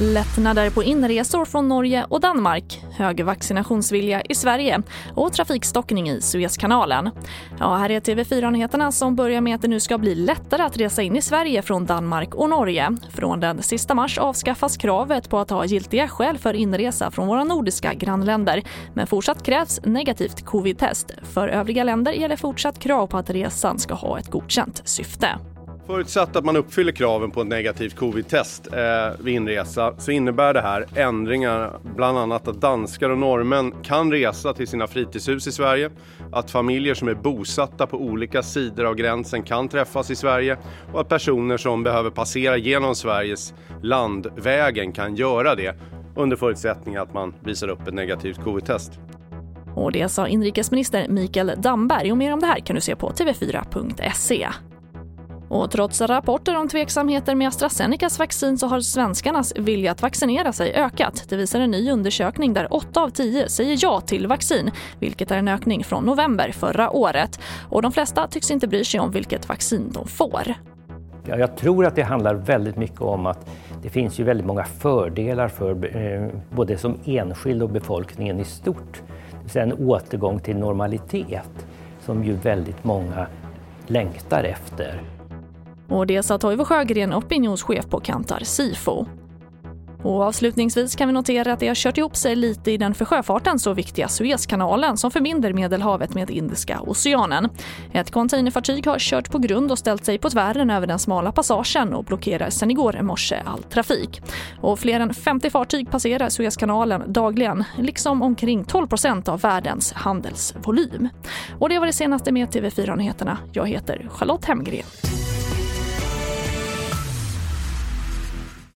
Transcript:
Lättnader på inresor från Norge och Danmark, hög vaccinationsvilja i Sverige och trafikstockning i Suezkanalen. Ja, här är TV4-nyheterna som börjar med att det nu ska bli lättare att resa in i Sverige från Danmark och Norge. Från den sista mars avskaffas kravet på att ha giltiga skäl för inresa från våra nordiska grannländer. Men fortsatt krävs negativt covid-test. För övriga länder gäller fortsatt krav på att resan ska ha ett godkänt syfte. Förutsatt att man uppfyller kraven på ett negativt covid-test eh, vid inresa så innebär det här ändringar, bland annat att danskar och norrmän kan resa till sina fritidshus i Sverige, att familjer som är bosatta på olika sidor av gränsen kan träffas i Sverige och att personer som behöver passera genom Sveriges landvägen kan göra det under förutsättning att man visar upp ett negativt covid-test. Och det sa inrikesminister Mikael Damberg och mer om det här kan du se på tv4.se. Och trots rapporter om tveksamheter med AstraZenecas vaccin så har svenskarnas vilja att vaccinera sig ökat. Det visar en ny undersökning där 8 av 10 säger ja till vaccin, vilket är en ökning från november förra året. Och de flesta tycks inte bry sig om vilket vaccin de får. Ja, jag tror att det handlar väldigt mycket om att det finns ju väldigt många fördelar för eh, både som enskild och befolkningen i stort. Det vill säga en återgång till normalitet som ju väldigt många längtar efter. Och det sa Toivo Sjögren, opinionschef på Kantar Sifo. Och avslutningsvis kan vi notera att det har kört ihop sig lite i den för sjöfarten så viktiga Suezkanalen som förbinder Medelhavet med Indiska oceanen. Ett containerfartyg har kört på grund och ställt sig på tvären över den smala passagen och blockerar sedan igår morse all trafik. Och fler än 50 fartyg passerar Suezkanalen dagligen, liksom omkring 12% av världens handelsvolym. Och det var det senaste med TV4 Nyheterna. Jag heter Charlotte Hemgren.